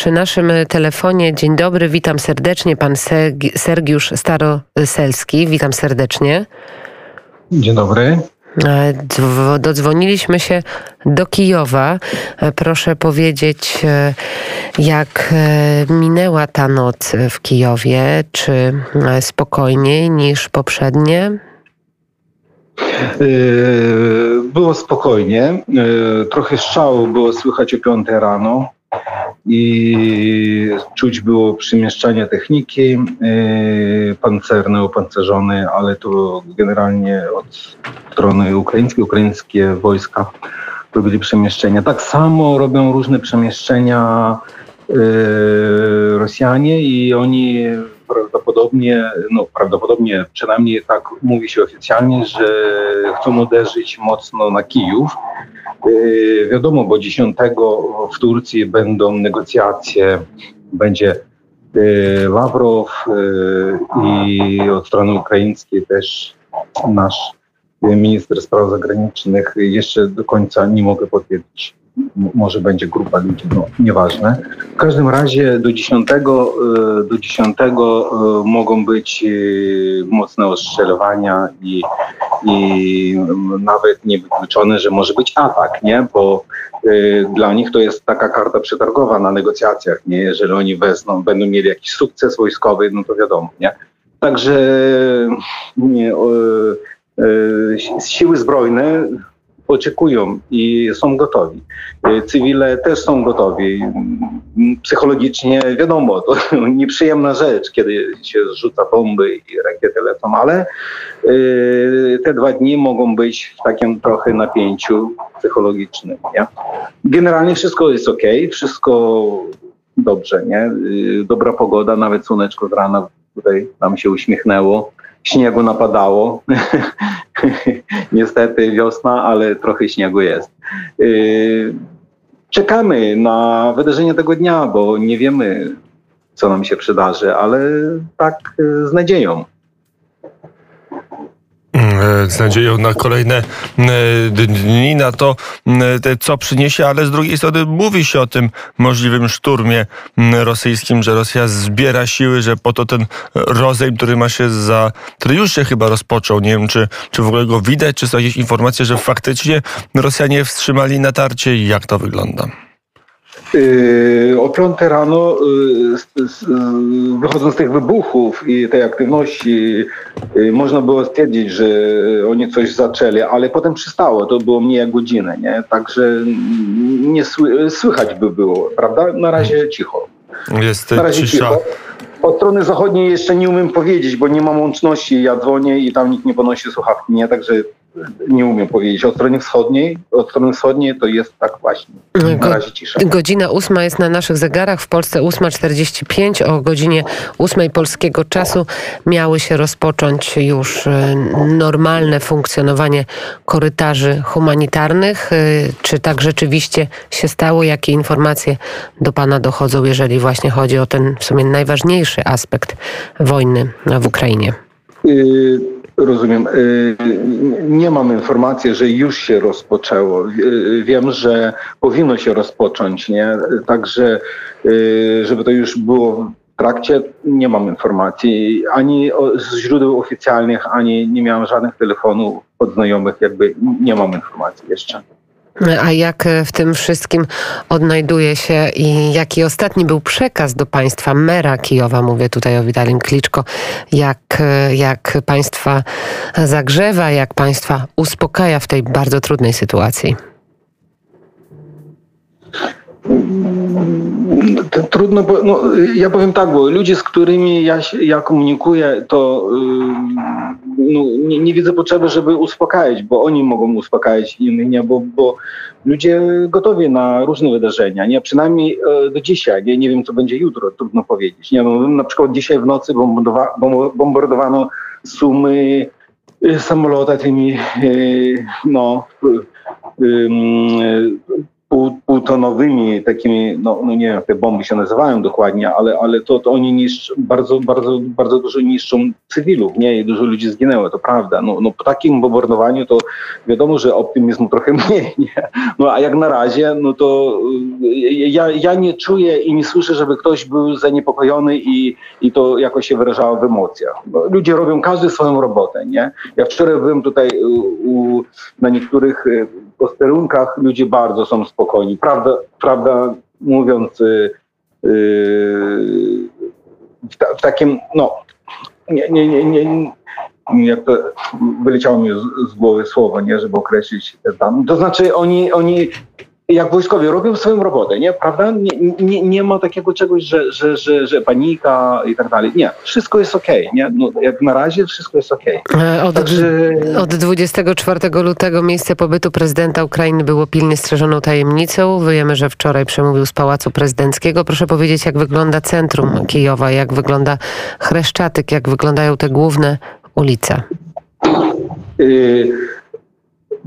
przy naszym telefonie. Dzień dobry, witam serdecznie. Pan Sergiusz Staroselski, witam serdecznie. Dzień dobry. E, dodzwoniliśmy się do Kijowa. E, proszę powiedzieć, e, jak minęła ta noc w Kijowie? Czy spokojniej niż poprzednie? Było spokojnie. Trochę strzału było słychać o 5 rano i czuć było przemieszczanie techniki yy, pancerne, opancerzone, ale to generalnie od strony ukraińskiej, ukraińskie wojska robili przemieszczenia. Tak samo robią różne przemieszczenia yy, Rosjanie i oni prawdopodobnie, no prawdopodobnie przynajmniej tak mówi się oficjalnie, że chcą uderzyć mocno na Kijów. Yy, wiadomo, bo 10 w Turcji będą negocjacje, będzie yy, Ławrow yy, i od strony ukraińskiej też nasz minister spraw zagranicznych. Jeszcze do końca nie mogę potwierdzić może będzie grupa ludzi, no nieważne. W każdym razie do 10, e, do 10 e, mogą być e, mocne ostrzeliwania i, i nawet niewykluczone, że może być atak, nie? Bo dla nich to jest taka karta przetargowa na negocjacjach, nie? Jeżeli oni wezmą, będą mieli jakiś sukces wojskowy, no to wiadomo, nie? Także nie, siły zbrojne oczekują i są gotowi. E, cywile też są gotowi. Psychologicznie wiadomo, to nieprzyjemna rzecz, kiedy się rzuca bomby i rakiety lecą, ale e, te dwa dni mogą być w takim trochę napięciu psychologicznym. Nie? Generalnie wszystko jest ok, wszystko dobrze, nie? E, dobra pogoda, nawet słoneczko z rana tutaj nam się uśmiechnęło śniegu napadało. Niestety wiosna, ale trochę śniegu jest. Y, czekamy na wydarzenie tego dnia, bo nie wiemy, co nam się przydarzy, ale tak y, z nadzieją. E, z nadzieją na kolejne e, dni, na to, co przyniesie, ale z drugiej strony mówi się o tym możliwym szturmie rosyjskim, że Rosja zbiera siły, że po to ten rozejm, który ma się za, który już się chyba rozpoczął, nie wiem, czy, czy w ogóle go widać, czy są jakieś informacje, że faktycznie Rosjanie wstrzymali natarcie i jak to wygląda? Yy, o 5 rano, yy, wychodząc z tych wybuchów i tej aktywności, yy, można było stwierdzić, że oni coś zaczęli, ale potem przystało. To było mniej jak godzinę, nie? Także nie słychać by było, prawda? Na razie cicho. Jest Na razie cisza. cicho. Od strony zachodniej jeszcze nie umiem powiedzieć, bo nie mam łączności. Ja dzwonię i tam nikt nie ponosi słuchawki, nie? Także nie umiem powiedzieć. Od strony wschodniej, od strony wschodniej to jest tak właśnie. Na razie cisza. Godzina ósma jest na naszych zegarach. W Polsce 8.45. O godzinie ósmej polskiego czasu miały się rozpocząć już e, normalne funkcjonowanie korytarzy humanitarnych. E, czy tak rzeczywiście się stało? Jakie informacje do Pana dochodzą, jeżeli właśnie chodzi o ten w sumie najważniejszy aspekt wojny w Ukrainie? Y Rozumiem. Y, nie mam informacji, że już się rozpoczęło. Y, wiem, że powinno się rozpocząć, nie? Także, y, żeby to już było w trakcie, nie mam informacji ani z źródeł oficjalnych, ani nie miałem żadnych telefonów od znajomych, jakby nie mam informacji jeszcze. A jak e, w tym wszystkim odnajduje się i jaki ostatni był przekaz do państwa mera Kijowa, mówię tutaj o Witalim Kliczko, jak, e, jak państwa zagrzewa, jak państwa uspokaja w tej bardzo trudnej sytuacji? Trudno, no, ja powiem tak, bo ludzie, z którymi ja, ja komunikuję, to no, nie, nie, widzę potrzeby, żeby uspokajać, bo oni mogą uspokajać innych, nie? Bo, bo ludzie gotowi na różne wydarzenia, nie? Przynajmniej e, do dzisiaj, nie, nie wiem, co będzie jutro, trudno powiedzieć. Nie? No, na przykład dzisiaj w nocy bombardowa bombardowano sumy samolota tymi, e, no, pół, półtonowymi takimi, no, no nie wiem te bomby się nazywają dokładnie, ale, ale to, to oni niszczą, bardzo, bardzo, bardzo dużo niszczą cywilów, nie? I dużo ludzi zginęło, to prawda. No, no po takim bombardowaniu to wiadomo, że optymizmu trochę mniej, nie? No a jak na razie, no to ja, ja nie czuję i nie słyszę, żeby ktoś był zaniepokojony i, i to jakoś się wyrażało w emocjach. Bo ludzie robią każdy swoją robotę, nie? Ja wczoraj byłem tutaj u, u, na niektórych posterunkach ludzie bardzo są spokojni. Prawda, prawda mówiąc, yy, w, ta, w, takim, no, nie, nie, nie, nie, jak to wyleciało mi z, z głowy słowo, nie, żeby określić tam. To znaczy oni, oni jak wojskowie robią swoją robotę, nie? Prawda? Nie, nie, nie ma takiego czegoś, że, że, że, że panika i tak dalej. Nie, wszystko jest okej, okay, nie? No, jak na razie wszystko jest okej. Okay. Od, Także... od 24 lutego miejsce pobytu prezydenta Ukrainy było pilnie strzeżoną tajemnicą. Wiemy, że wczoraj przemówił z Pałacu Prezydenckiego. Proszę powiedzieć, jak wygląda centrum Kijowa, jak wygląda Chreszczatyk, jak wyglądają te główne ulice? Yy,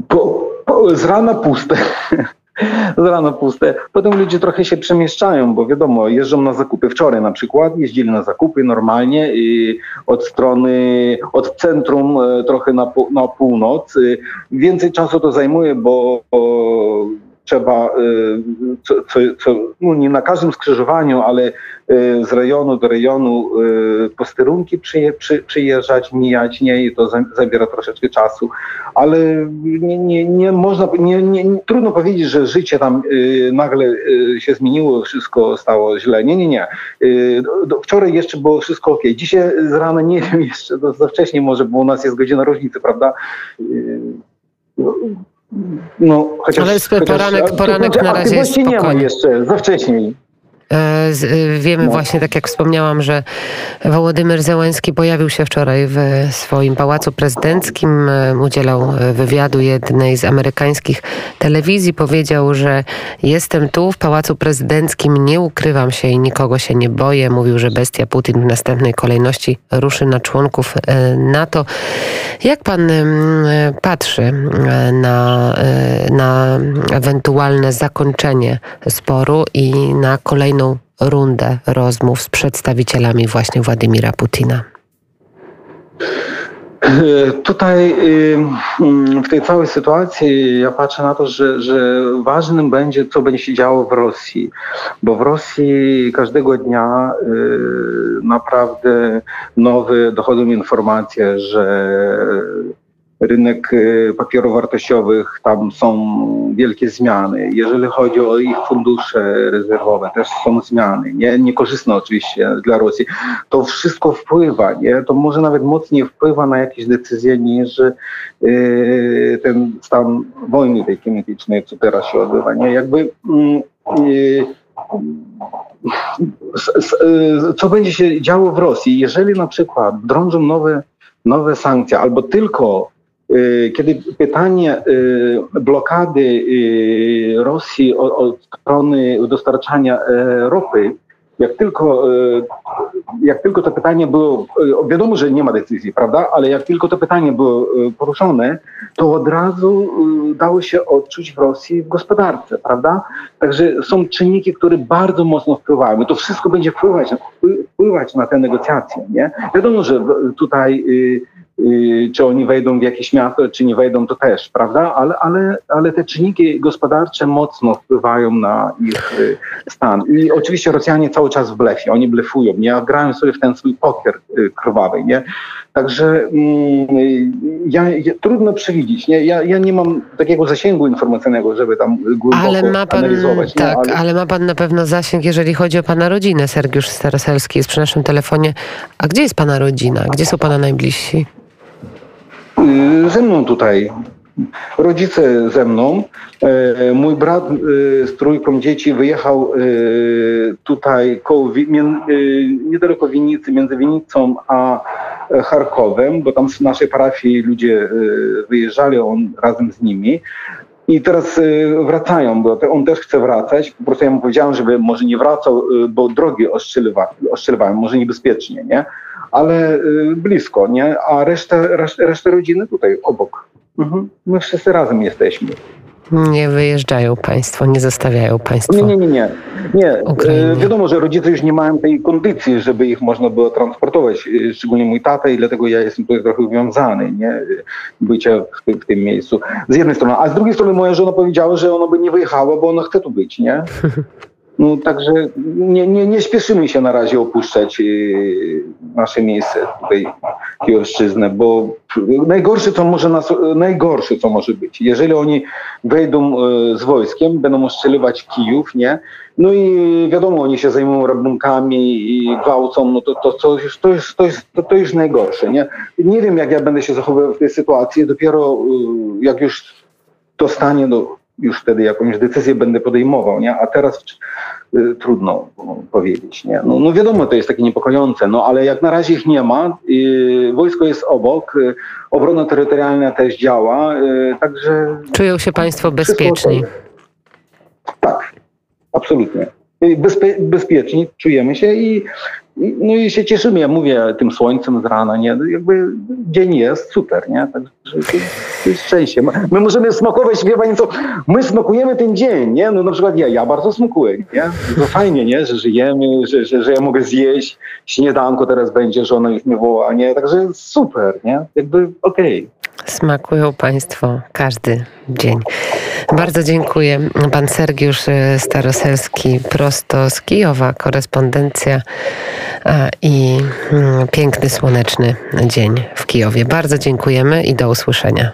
po, po, z rana puste. z rana puste. Potem ludzie trochę się przemieszczają, bo wiadomo, jeżdżą na zakupy. Wczoraj na przykład jeździli na zakupy normalnie i od strony, od centrum e, trochę na, na północ. Więcej czasu to zajmuje, bo trzeba, y, co, co, co, no nie na każdym skrzyżowaniu, ale y, z rejonu do rejonu y, posterunki przyje, przy, przyjeżdżać, mijać, nie, i to zabiera troszeczkę czasu, ale nie, nie, nie można, nie, nie, trudno powiedzieć, że życie tam nagle się zmieniło, wszystko stało źle. Nie, nie, nie. Wczoraj jeszcze było wszystko ok. Dzisiaj z rana nie wiem jeszcze, to za wcześnie może, bo u nas jest godzina różnicy, prawda? No, chociaż, Ale chociaż, poranek, poranek na razie jest spokojny. nie ma jeszcze, za wcześniej. E, e, wiemy właśnie, tak jak wspomniałam, że Wołodymyr Zełenski pojawił się wczoraj w swoim pałacu prezydenckim, e, udzielał wywiadu jednej z amerykańskich telewizji. Powiedział, że jestem tu w pałacu prezydenckim, nie ukrywam się i nikogo się nie boję. Mówił, że bestia Putin w następnej kolejności ruszy na członków NATO. Jak pan patrzy na, na ewentualne zakończenie sporu i na kolejną rundę rozmów z przedstawicielami właśnie Władimira Putina? Tutaj w tej całej sytuacji ja patrzę na to, że, że ważnym będzie, co będzie się działo w Rosji, bo w Rosji każdego dnia naprawdę nowe dochodzą informacje, że rynek y, papierów wartościowych, tam są wielkie zmiany. Jeżeli chodzi o ich fundusze rezerwowe, też są zmiany, nie, niekorzystne oczywiście dla Rosji. To wszystko wpływa, nie? to może nawet mocniej wpływa na jakieś decyzje niż yy, ten stan wojny tej kinetycznej, co teraz się odbywa. Nie? Jakby yy, co będzie się działo w Rosji, jeżeli na przykład drążą nowe, nowe sankcje albo tylko kiedy pytanie y, blokady y, Rosji od strony dostarczania e, ropy, jak tylko, jak tylko to pytanie było, wiadomo, że nie ma decyzji, prawda, ale jak tylko to pytanie było poruszone, to od razu dało się odczuć w Rosji w gospodarce, prawda? Także są czynniki, które bardzo mocno wpływają. To wszystko będzie wpływać, wpływać na te negocjacje, nie? Wiadomo, że tutaj Y, czy oni wejdą w jakieś miasto, czy nie wejdą, to też, prawda? Ale, ale, ale te czynniki gospodarcze mocno wpływają na ich y, stan. I oczywiście Rosjanie cały czas w blefie, oni blefują, nie? Grają sobie w ten swój poker y, krwawy, nie? Także mm, ja, ja, trudno przewidzieć. Nie? Ja, ja nie mam takiego zasięgu informacyjnego, żeby tam głęboko ale ma pan, analizować. Tak, ale... ale... ma pan na pewno zasięg, jeżeli chodzi o pana rodzinę. Sergiusz Staroselski jest przy naszym telefonie. A gdzie jest pana rodzina? Gdzie są pana najbliżsi? Y, ze mną tutaj. Rodzice ze mną. E, mój brat y, z trójką dzieci wyjechał y, tutaj koło, niedaleko Winicy, między Winicą a Charkowem, bo tam z naszej parafii ludzie wyjeżdżali, on razem z nimi. I teraz wracają, bo on też chce wracać. Po prostu ja mu powiedziałem, żeby może nie wracał, bo drogi ostrzelywałem, może niebezpiecznie, nie? Ale y, blisko, nie? A reszta, reszta, reszta rodziny tutaj obok. Mhm. My wszyscy razem jesteśmy. Nie wyjeżdżają państwo, nie zostawiają państwo. Nie, nie, nie, nie. nie. Ukrainie. E, Wiadomo, że rodzice już nie mają tej kondycji, żeby ich można było transportować, e, szczególnie mój tata i dlatego ja jestem tutaj trochę uwiązany, nie, bycia w, tym- w tym miejscu. Z jednej strony, a z drugiej strony moja żona powiedziała, że ona by nie wyjechała, bo ona chce tu być, nie? No także nie, nie, nie śpieszymy się na razie opuszczać e, nasze miejsce tutaj, Kijowszczyznę, bo najgorsze co może nas, najgorsze co może być, jeżeli oni wejdą e, z wojskiem, będą ostrzeliwać Kijów, nie? No i wiadomo, oni się zajmują rabunkami i gwałcą, no to, to, to, to, jest, to, jest, to, to już najgorsze, nie? Nie wiem, jak ja będę się zachowywał w tej sytuacji, dopiero e, jak już dostanie, no już wtedy jakąś decyzję będę podejmował, nie? A teraz y, trudno powiedzieć, nie? No, no wiadomo, to jest takie niepokojące, no ale jak na razie ich nie ma, y, wojsko jest obok, y, obrona terytorialna też działa, y, także Czują się państwo bezpieczni. tak, absolutnie. Y, Bezpie, bezpieczni czujemy się i, i, no i się cieszymy, ja mówię, tym słońcem z rana, nie? Jakby dzień jest super, nie? Także jest szczęście. My możemy smakować, wie pani co, my smakujemy ten dzień, nie? No na przykład ja, ja bardzo smakuję, nie? To fajnie, nie? Że żyjemy, że, że, że ja mogę zjeść, śniadanko teraz będzie, żona już mnie woła, nie? Także super, nie? Jakby okej. Smakują państwo każdy dzień. Bardzo dziękuję. Pan Sergiusz e, Staroselski prosto z Kijowa, korespondencja i mm, piękny, słoneczny dzień w Kijowie. Bardzo dziękujemy i do usłyszenia.